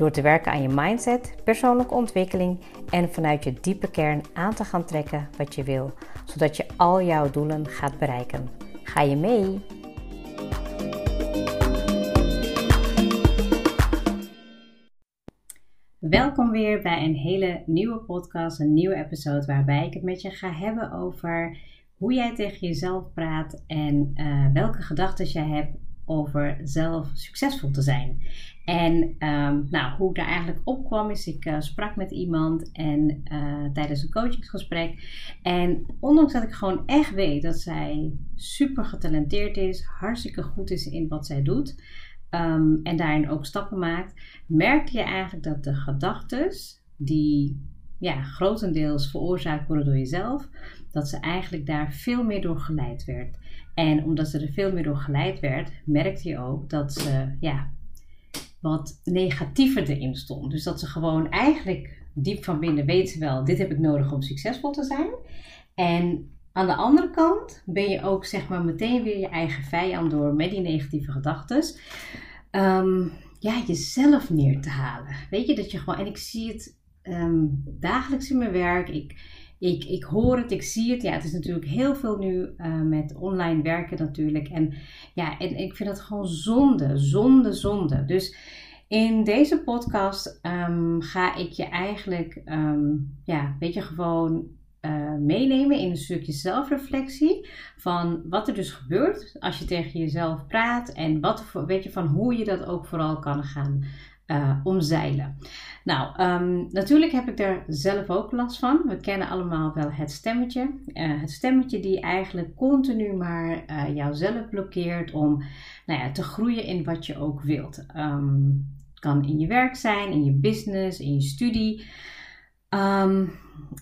Door te werken aan je mindset, persoonlijke ontwikkeling en vanuit je diepe kern aan te gaan trekken wat je wil, zodat je al jouw doelen gaat bereiken. Ga je mee? Welkom weer bij een hele nieuwe podcast, een nieuwe episode waarbij ik het met je ga hebben over hoe jij tegen jezelf praat en uh, welke gedachten jij hebt over zelf succesvol te zijn. En um, nou, hoe ik daar eigenlijk op kwam is, ik uh, sprak met iemand en uh, tijdens een coachingsgesprek. En ondanks dat ik gewoon echt weet dat zij super getalenteerd is, hartstikke goed is in wat zij doet. Um, en daarin ook stappen maakt, merkte je eigenlijk dat de gedachten die ja, grotendeels veroorzaakt worden door jezelf, dat ze eigenlijk daar veel meer door geleid werd. En omdat ze er veel meer door geleid werd, merkte je ook dat ze ja, wat negatiever erin stond. Dus dat ze gewoon eigenlijk diep van binnen weet wel, dit heb ik nodig om succesvol te zijn. En aan de andere kant ben je ook zeg maar meteen weer je eigen vijand door met die negatieve gedachten. Um, ja, jezelf neer te halen. Weet je dat je gewoon, en ik zie het um, dagelijks in mijn werk. Ik, ik, ik hoor het, ik zie het. Ja, het is natuurlijk heel veel nu uh, met online werken natuurlijk. En ja, en ik vind het gewoon zonde, zonde, zonde. Dus in deze podcast um, ga ik je eigenlijk, um, ja, weet je, gewoon uh, meenemen in een stukje zelfreflectie van wat er dus gebeurt als je tegen jezelf praat en wat, weet je, van hoe je dat ook vooral kan gaan uh, omzeilen. Nou, um, natuurlijk heb ik daar zelf ook last van. We kennen allemaal wel het stemmetje. Uh, het stemmetje die eigenlijk continu maar uh, jouzelf blokkeert om nou ja, te groeien in wat je ook wilt. Um, het kan in je werk zijn, in je business, in je studie. Um,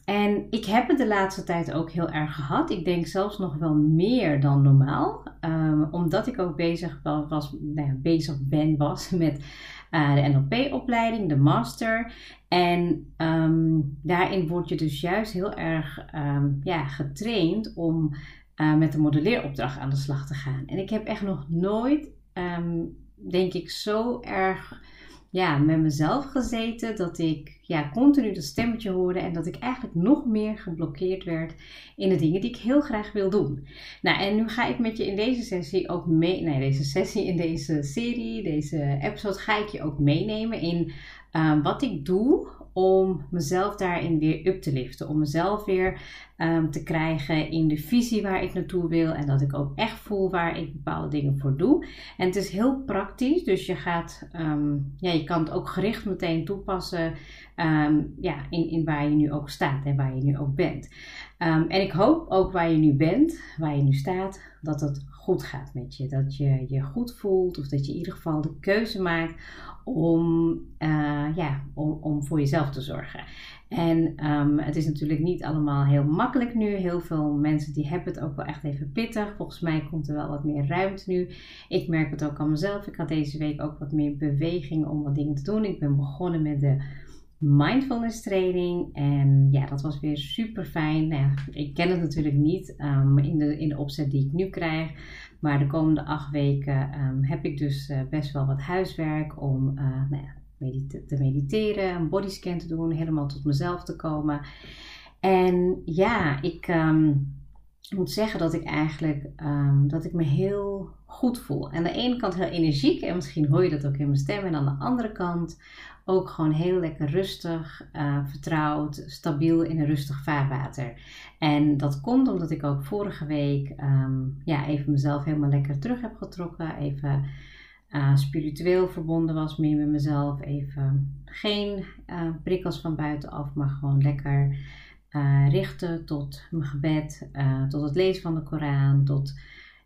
en ik heb het de laatste tijd ook heel erg gehad. Ik denk zelfs nog wel meer dan normaal. Um, omdat ik ook bezig was, nou ja, bezig ben was met uh, de NLP-opleiding, de master. En um, daarin word je dus juist heel erg ja, getraind om uh, met de modelleeropdracht aan de slag te gaan. En ik heb echt nog nooit, denk ik, zo erg ja, met mezelf gezeten dat ik ja, continu dat stemmetje hoorde en dat ik eigenlijk nog meer geblokkeerd werd in de dingen die ik heel graag wil doen. Nou, en nu ga ik met je in deze sessie ook mee, nee, deze sessie, in deze serie, deze episode, ga ik je ook meenemen in uh, wat ik doe om mezelf daarin weer up te liften. Om mezelf weer um, te krijgen in de visie waar ik naartoe wil. En dat ik ook echt voel waar ik bepaalde dingen voor doe. En het is heel praktisch. Dus je gaat, um, ja, je kan het ook gericht meteen toepassen. Um, ja, in, in waar je nu ook staat en waar je nu ook bent. en ik hoop ook waar je nu bent, waar je nu staat, dat het goed gaat met je. Dat je je goed voelt of dat je in ieder geval de keuze maakt om, uh, ja, om, om voor jezelf te zorgen. En um, het is natuurlijk niet allemaal heel makkelijk nu. Heel veel mensen die hebben het ook wel echt even pittig. Volgens mij komt er wel wat meer ruimte nu. Ik merk het ook aan mezelf. Ik had deze week ook wat meer beweging om wat dingen te doen. Ik ben begonnen met de mindfulness training. En ja, dat was weer super fijn. Nou ik ken het natuurlijk niet um, in, de, in de opzet die ik nu krijg. Maar de komende acht weken um, heb ik dus uh, best wel wat huiswerk om uh, nou ja, medite te mediteren, een bodyscan te doen, helemaal tot mezelf te komen. En ja, ik um, moet zeggen dat ik eigenlijk um, dat ik me heel goed voel. Aan de ene kant heel energiek en misschien hoor je dat ook in mijn stem. En aan de andere kant ook gewoon heel lekker rustig, uh, vertrouwd, stabiel in een rustig vaarwater. En dat komt omdat ik ook vorige week um, ja, even mezelf helemaal lekker terug heb getrokken. Even uh, spiritueel verbonden was, meer met mezelf. Even geen uh, prikkels van buitenaf, maar gewoon lekker uh, richten tot mijn gebed, tot het lezen van de Koran, tot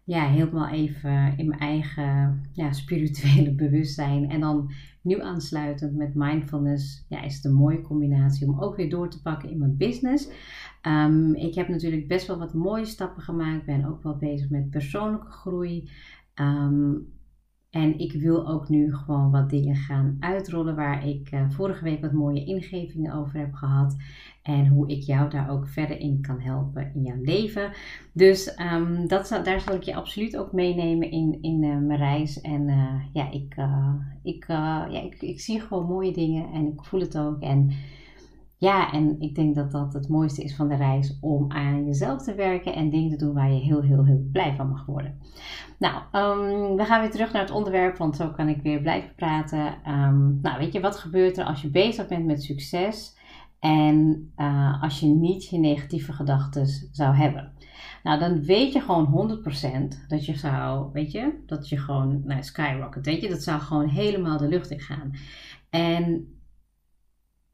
ja, helemaal even in mijn eigen ja, spirituele bewustzijn. En dan nu aansluitend met mindfulness, ja, is het een mooie combinatie om ook weer door te pakken in mijn business. Ehm, ik heb natuurlijk best wel wat mooie stappen gemaakt. Ben ook wel bezig met persoonlijke groei. Ehm, en ik wil ook nu gewoon wat dingen gaan uitrollen waar ik uh, vorige week wat mooie ingevingen over heb gehad. En hoe ik jou daar ook verder in kan helpen in jouw leven. Dus um, dat, daar zal ik je absoluut ook meenemen in, in uh, mijn reis. En uh, ja, ik, ik, ja ik, ik zie gewoon mooie dingen en ik voel het ook. En ja, en ik denk dat dat het mooiste is van de reis om aan jezelf te werken en dingen te doen waar je heel, heel, heel blij van mag worden. Nou, um, we gaan weer terug naar het onderwerp, want zo kan ik weer blijven praten. Um, nou, weet je, wat gebeurt er als je bezig bent met succes en uh, als je niet je negatieve gedachten zou hebben? Nou, dan weet je gewoon 100% dat je zou, weet je, dat je gewoon, nou, skyrocket, weet je, dat zou gewoon helemaal de lucht in gaan. En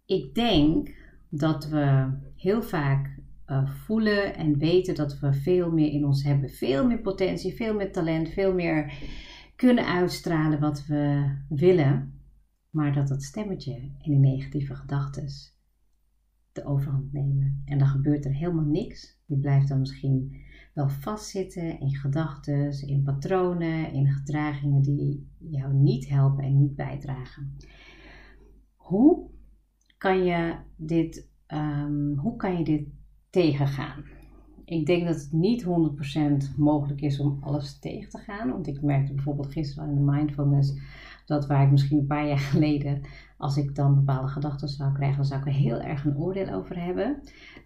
ik denk dat we heel vaak uh, voelen en weten dat we veel meer in ons hebben. Veel meer potentie, veel meer talent, veel meer kunnen uitstralen wat we willen. Maar dat dat stemmetje en die negatieve gedachten de overhand nemen. En dan gebeurt er helemaal niks. Je blijft dan misschien wel vastzitten in gedachten, in patronen, in gedragingen die jou niet helpen en niet bijdragen. Hoe kan je dit, um, hoe kan je dit tegengaan? Ik denk dat het niet 100% mogelijk is om alles tegen te gaan. Want ik merkte bijvoorbeeld gisteren in de mindfulness dat waar ik misschien een paar jaar geleden, als ik dan bepaalde gedachten zou krijgen, zou ik er heel erg een oordeel over hebben.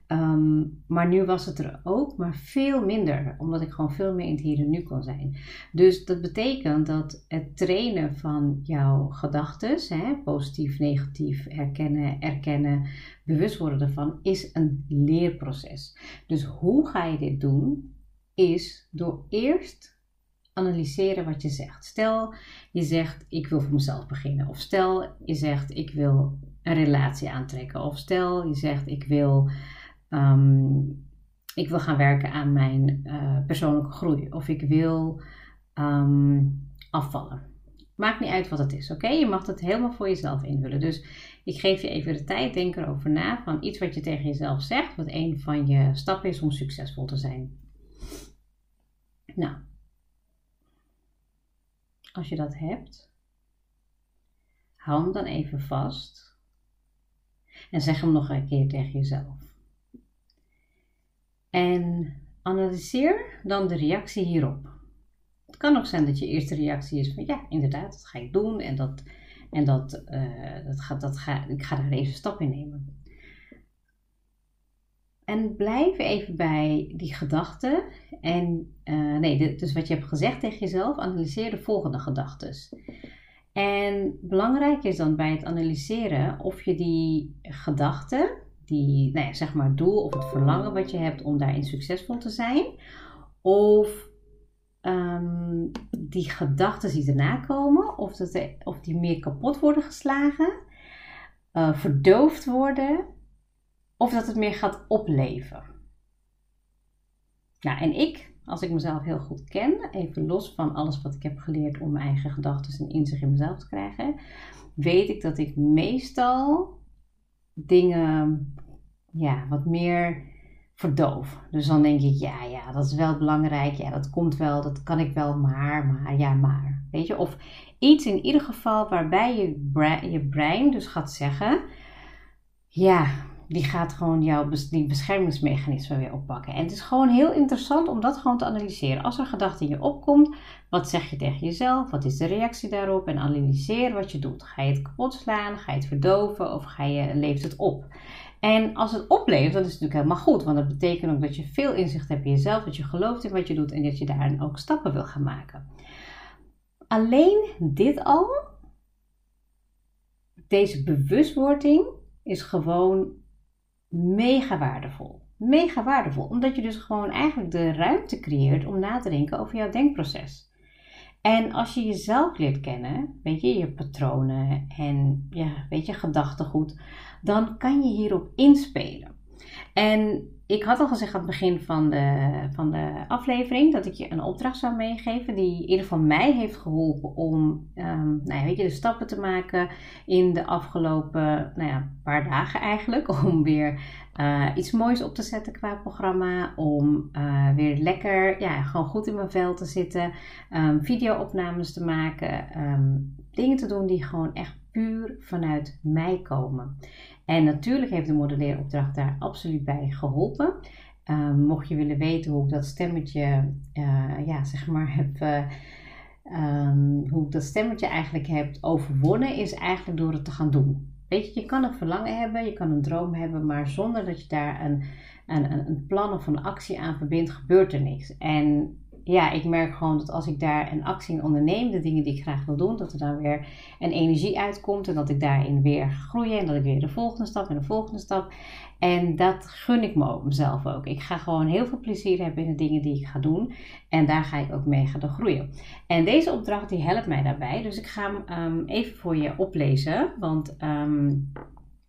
Ehm, maar nu was het er ook, maar veel minder, omdat ik gewoon veel meer in het hier en nu kon zijn. Dus dat betekent dat het trainen van jouw gedachten, positief, negatief, herkennen, erkennen, bewust worden ervan, is een leerproces. Dus hoe ga je dit doen? Is door eerst analyseren wat je zegt. Stel je zegt ik wil voor mezelf beginnen. Of stel je zegt ik wil een relatie aantrekken. Of stel je zegt ik wil Ehm, ik wil gaan werken aan mijn uh, persoonlijke groei. Of ik wil ehm, afvallen. Maakt niet uit wat het is, oké? Je mag het helemaal voor jezelf invullen. Dus ik geef je even de tijd, denk erover na van iets wat je tegen jezelf zegt, wat een van je stappen is om succesvol te zijn. Nou, als je dat hebt, hou hem dan even vast en zeg hem nog een keer tegen jezelf. En analyseer dan de reactie hierop. Het kan ook zijn dat je eerste reactie is van ja, inderdaad, dat ga ik doen en dat, en dat, uh, dat, gaat, dat ga, ik ga daar even stap in nemen. En blijf even bij die gedachten. En uh, nee, dus wat je hebt gezegd tegen jezelf, analyseer de volgende gedachten. En belangrijk is dan bij het analyseren of je die gedachten die, nou ja, zeg maar, doel of het verlangen wat je hebt om daarin succesvol te zijn. Of um, die gedachten die erna komen, of, dat of die meer kapot worden geslagen, uh, verdoofd worden, of dat het meer gaat opleven. Nou, en ik, als ik mezelf heel goed ken, even los van alles wat ik heb geleerd om mijn eigen gedachten en inzicht in mezelf te krijgen, weet ik dat ik meestal dingen ja, wat meer verdoof. Dus dan denk ik, ja, ja, dat is wel belangrijk. Ja, dat komt wel, dat kan ik wel, maar, maar, ja, maar. Weet je, of iets in ieder geval waarbij je je brein dus gaat zeggen, ja, die gaat gewoon jouw die beschermingsmechanisme weer oppakken. En het is gewoon heel interessant om dat gewoon te analyseren. Als er gedachte in je opkomt, wat zeg je tegen jezelf? Wat is de reactie daarop? En analyseer wat je doet. Ga je het kapot slaan? Ga je het verdoven? Of ga je, leeft het op? En als het oplevert, dat is natuurlijk helemaal goed. Want dat betekent ook dat je veel inzicht hebt in jezelf. Dat je gelooft in wat je doet. En dat je daarin ook stappen wil gaan maken. Alleen dit al, deze bewustwording, is gewoon mega waardevol. Mega waardevol, omdat je dus gewoon eigenlijk de ruimte creëert om na te denken over jouw denkproces. En als je jezelf leert kennen, weet je, je patronen en ja, weet je, gedachtegoed, dan kan je hierop inspelen. En ik had al gezegd aan het begin van de, van de aflevering dat ik je een opdracht zou meegeven die in ieder geval mij heeft geholpen om um, nou ja, weet je, de stappen te maken in de afgelopen nou ja, paar dagen eigenlijk. Om weer uh, iets moois op te zetten qua programma. Om uh, weer lekker, ja, gewoon goed in mijn vel te zitten. Um, video-opnames te maken. Um, dingen te doen die gewoon echt puur vanuit mij komen. En natuurlijk heeft de modelleeropdracht daar absoluut bij geholpen. Um, mocht je willen weten hoe ik dat stemmetje, uh, ja, zeg maar, heb. Um, hoe ik dat stemmetje eigenlijk heb overwonnen, is eigenlijk door het te gaan doen. Weet je, je kan een verlangen hebben, je kan een droom hebben, maar zonder dat je daar een, een, een plan of een actie aan verbindt, gebeurt er niks. En ja, ik merk gewoon dat als ik daar een actie in onderneem, de dingen die ik graag wil doen, dat er dan weer een energie uitkomt en dat ik daarin weer groei en dat ik weer de volgende stap en de volgende stap. En dat gun ik me mezelf ook. Ik ga gewoon heel veel plezier hebben in de dingen die ik ga doen en daar ga ik ook mee gaan groeien. En deze opdracht die helpt mij daarbij, dus ik ga hem um, even voor je oplezen, want um,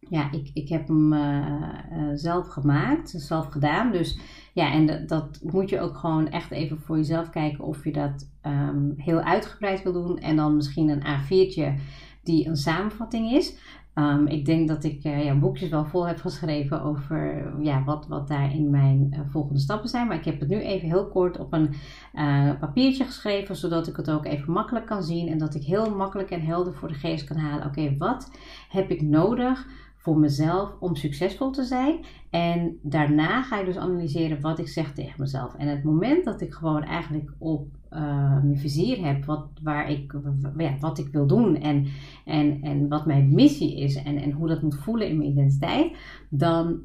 ja, ik, ik heb hem uh, uh, zelf gemaakt, zelf gedaan. Dus ja, en dat moet je ook gewoon echt even voor jezelf kijken of je dat um, heel uitgebreid wil doen. En dan misschien een A4'tje die een samenvatting is. Um, ik denk dat ik uh, ja, boekjes wel vol heb geschreven over ja, wat, wat daarin mijn volgende stappen zijn. Maar ik heb het nu even heel kort op een uh, papiertje geschreven, zodat ik het ook even makkelijk kan zien. En dat ik heel makkelijk en helder voor de geest kan halen. Oké, wat heb ik nodig voor mezelf om succesvol te zijn. En daarna ga ik dus analyseren wat ik zeg tegen mezelf. En het moment dat ik gewoon eigenlijk op uh, mijn vizier heb wat, waar ik, ja, wat ik wil doen en, en, en wat mijn missie is en, en hoe dat moet voelen in mijn identiteit, dan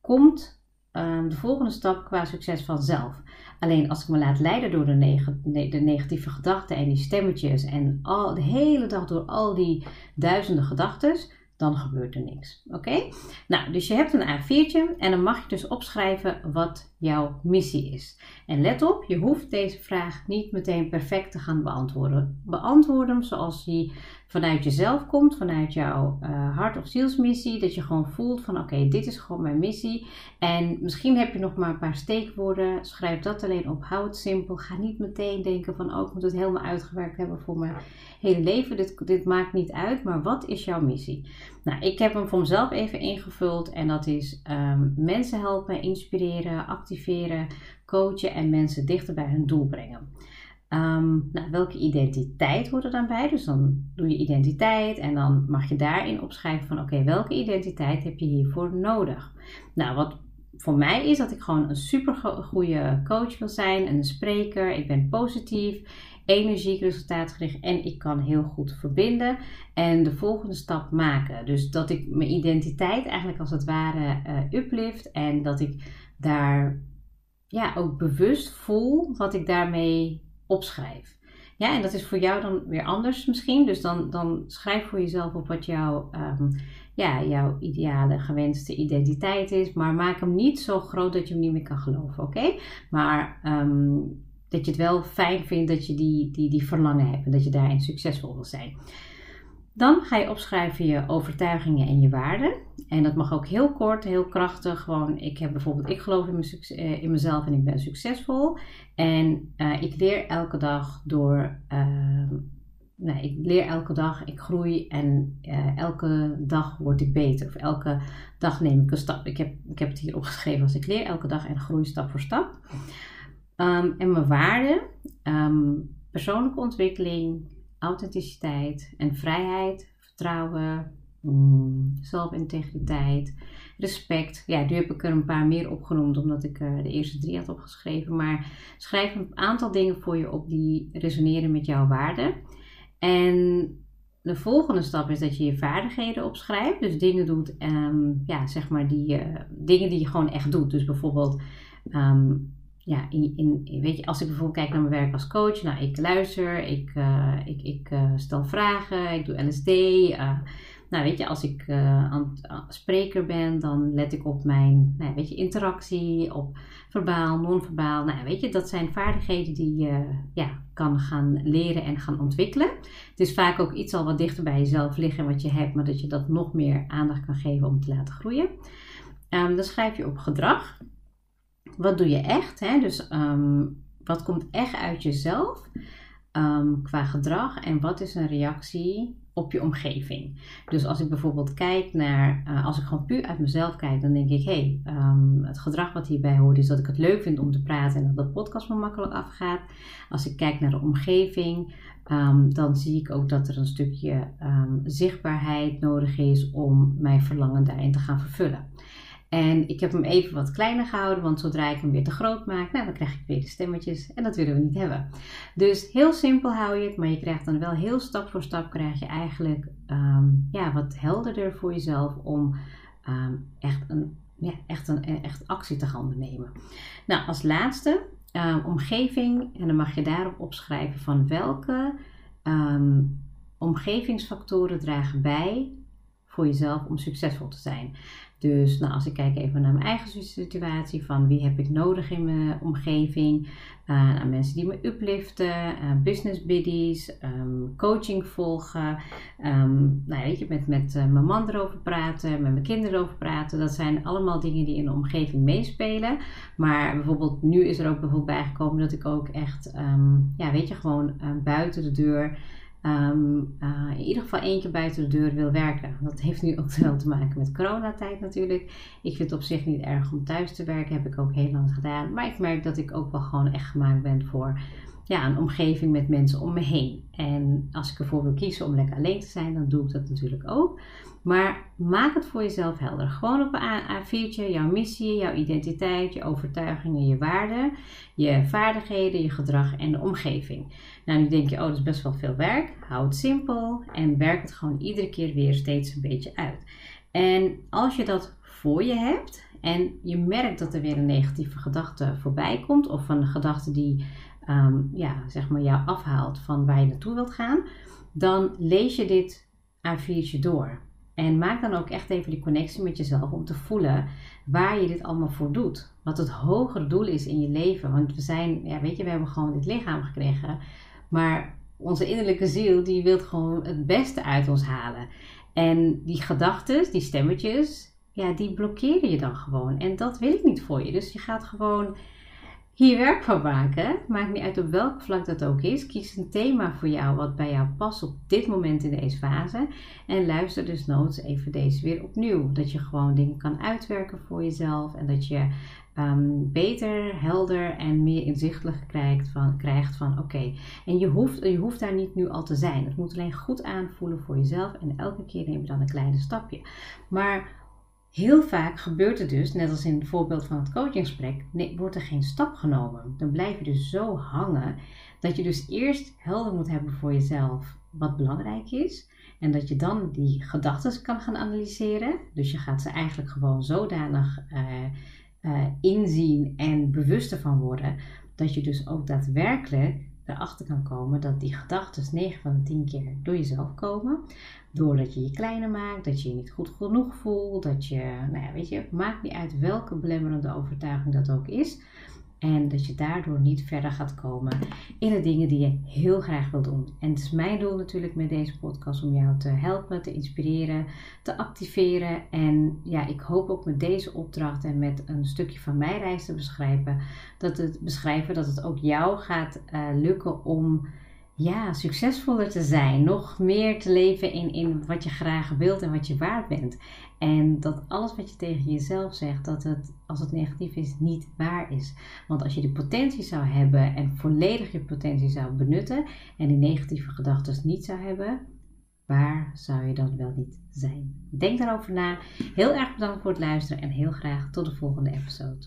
komt uh, de volgende stap qua succes vanzelf. Alleen als ik me laat leiden door de, neg de negatieve gedachten en die stemmetjes en al, de hele dag door al die duizenden gedachten dan gebeurt er niks. Oké? Nou, dus je hebt een A4'tje en dan mag je dus opschrijven wat jouw missie is. En let op, je hoeft deze vraag niet meteen perfect te gaan beantwoorden. Beantwoord hem zoals die vanuit jezelf komt, vanuit jouw uh, hart- of zielsmissie. Dat je gewoon voelt van oké, dit is gewoon mijn missie. En misschien heb je nog maar een paar steekwoorden. Schrijf dat alleen op. Hou het simpel. Ga niet meteen denken van oh, ik moet het helemaal uitgewerkt hebben voor mijn hele leven. Dit, dit maakt niet uit, maar wat is jouw missie? Nou, ik heb hem voor mezelf even ingevuld en dat is um, mensen helpen, inspireren, activeren, coachen en mensen dichter bij hun doel brengen. Um, nou, welke identiteit hoort er dan bij? Dus dan doe je identiteit en dan mag je daarin opschrijven van oké, welke identiteit heb je hiervoor nodig? Nou, wat voor mij is dat ik gewoon een super goede coach wil zijn, een spreker, ik ben positief, energiek, resultaatgericht en ik kan heel goed verbinden en de volgende stap maken. Dus dat ik mijn identiteit eigenlijk als het ware uh, uplift en dat ik daar ja, ook bewust voel wat ik daarmee opschrijf. Ja, en dat is voor jou dan weer anders misschien. Dus dan, dan schrijf voor jezelf op wat jouw, um, ja, jouw ideale gewenste identiteit is. Maar maak hem niet zo groot dat je hem niet meer kan geloven, oké? Maar um, dat je het wel fijn vindt dat je die, die, die verlangen hebt en dat je daarin succesvol wil zijn. Dan ga je opschrijven je overtuigingen en je waarden. En dat mag ook heel kort, heel krachtig. Gewoon, ik heb bijvoorbeeld, ik geloof in, mijn, eh, in mezelf en ik ben succesvol. En uh, ik leer elke dag door. Uh, nou, ik leer elke dag, ik groei en uh, elke dag word ik beter. Of elke dag neem ik een stap. Ik heb, ik heb het hier opgeschreven als ik leer elke dag en groei stap voor stap. Um, en mijn waarden, um, persoonlijke ontwikkeling, authenticiteit en vrijheid, vertrouwen, mm, zelfintegriteit, respect. Ja, nu heb ik er een paar meer opgenoemd omdat ik uh, de eerste drie had opgeschreven. Maar schrijf een aantal dingen voor je op die resoneren met jouw waarden. En de volgende stap is dat je je vaardigheden opschrijft. Dus dingen doet, um, ja, zeg maar, die, uh, dingen die je gewoon echt doet. Dus bijvoorbeeld um, ja, in, in, weet je, als ik bijvoorbeeld kijk naar mijn werk als coach, nou, ik luister, ik, uh, ik, ik uh, stel vragen, ik doe LSD. Nou, weet je, als ik aan, spreker ben, dan let ik op mijn, nou, weet je, interactie, op verbaal, non-verbaal. Nou, weet je, dat zijn vaardigheden die je ja, kan gaan leren en gaan ontwikkelen. Het is vaak ook iets al wat dichter bij jezelf liggen wat je hebt, maar dat je dat nog meer aandacht kan geven om te laten groeien. Um, dan schrijf je op gedrag. wat doe je echt? Hè? Dus ehm, wat komt echt uit jezelf um, qua gedrag en wat is een reactie op je omgeving? Dus als ik bijvoorbeeld kijk naar, uh, als ik gewoon puur uit mezelf kijk, dan denk ik, hé, hey, um, het gedrag wat hierbij hoort is dat ik het leuk vind om te praten en dat de podcast me makkelijk afgaat. Als ik kijk naar de omgeving, um, dan zie ik ook dat er een stukje zichtbaarheid nodig is om mijn verlangen daarin te gaan vervullen. En ik heb hem even wat kleiner gehouden, want zodra ik hem weer te groot maak, nou, dan krijg ik weer de stemmetjes en dat willen we niet hebben. Dus heel simpel hou je het, maar je krijgt dan wel heel stap voor stap krijg je eigenlijk um, ja, wat helderder voor jezelf om um, echt, een, ja, echt, een, echt actie te gaan ondernemen. Nou, als laatste, um, omgeving, en dan mag je daarop opschrijven van welke omgevingsfactoren dragen bij voor jezelf om succesvol te zijn. Dus nou, als ik kijk even naar mijn eigen situatie, van wie heb ik nodig in mijn omgeving, uh, mensen die me upliften, uh, business biddies, um, coaching volgen, um, nou, weet je, met, met uh, mijn man erover praten, met mijn kinderen erover praten. Dat zijn allemaal dingen die in de omgeving meespelen. Maar bijvoorbeeld nu is er ook bijvoorbeeld bijgekomen dat ik ook echt, um, ja, weet je, gewoon buiten de deur um, uh, in ieder geval keer buiten de deur wil werken. Dat heeft nu ook wel te maken met coronatijd natuurlijk. Ik vind het op zich niet erg om thuis te werken, heb ik ook heel lang gedaan. Maar ik merk dat ik ook wel gewoon echt gemaakt ben voor ja, een omgeving met mensen om me heen. En als ik ervoor wil kiezen om lekker alleen te zijn, dan doe ik dat natuurlijk ook. Maar maak het voor jezelf helder. Gewoon op een A4'tje jouw missie, jouw identiteit, je overtuigingen, je waarden, je vaardigheden, je gedrag en de omgeving. Nou, nu denk je, oh, dat is best wel veel werk. Hou het simpel en werk het gewoon iedere keer weer steeds een beetje uit. En als je dat voor je hebt en je merkt dat er weer een negatieve gedachte voorbij komt, of een gedachte die um, ja, zeg maar jou afhaalt van waar je naartoe wilt gaan, dan lees je dit A4'tje door. En maak dan ook echt even die connectie met jezelf om te voelen waar je dit allemaal voor doet. Wat het hogere doel is in je leven. Want we zijn, ja, weet je, we hebben gewoon dit lichaam gekregen. Maar onze innerlijke ziel, die wil gewoon het beste uit ons halen. En die gedachten, die stemmetjes, ja, die blokkeren je dan gewoon. En dat wil ik niet voor je. Dus je gaat gewoon hier werk van maken. Maakt niet uit op welk vlak dat ook is. Kies een thema voor jou wat bij jou past op dit moment in deze fase. En luister dus noods even deze weer opnieuw. Dat je gewoon dingen kan uitwerken voor jezelf. En dat je um, beter, helder en meer inzichtelijk krijgt van, krijgt van oké. En je hoeft, je hoeft daar niet nu al te zijn. Het moet alleen goed aanvoelen voor jezelf. En elke keer neem je dan een kleine stapje. Maar Heel vaak gebeurt het dus, net als in het voorbeeld van het coachingsgesprek, nee, wordt er geen stap genomen. Dan blijf je dus zo hangen dat je dus eerst helder moet hebben voor jezelf wat belangrijk is. En dat je dan die gedachten kan gaan analyseren. Dus je gaat ze eigenlijk gewoon zodanig uh, uh, inzien en bewust ervan worden. Dat je dus ook daadwerkelijk erachter kan komen dat die gedachten 9 van de 10 keer door jezelf komen. Doordat je je kleiner maakt, dat je je niet goed genoeg voelt, dat je, nou ja, weet je, maakt niet uit welke belemmerende overtuiging dat ook is. En dat je daardoor niet verder gaat komen in de dingen die je heel graag wilt doen. En het is mijn doel natuurlijk met deze podcast om jou te helpen, te inspireren, te activeren. En ja, ik hoop ook met deze opdracht en met een stukje van mijn reis te beschrijven, dat het, beschrijven, dat het ook jou gaat uh, lukken om ja, succesvoller te zijn. Nog meer te leven in, in wat je graag wilt en wat je waard bent. En dat alles wat je tegen jezelf zegt, dat het als het negatief is, niet waar is. Want als je de potentie zou hebben en volledig je potentie zou benutten en die negatieve gedachten niet zou hebben, waar zou je dan wel niet zijn? Denk daarover na. Heel erg bedankt voor het luisteren en heel graag tot de volgende episode.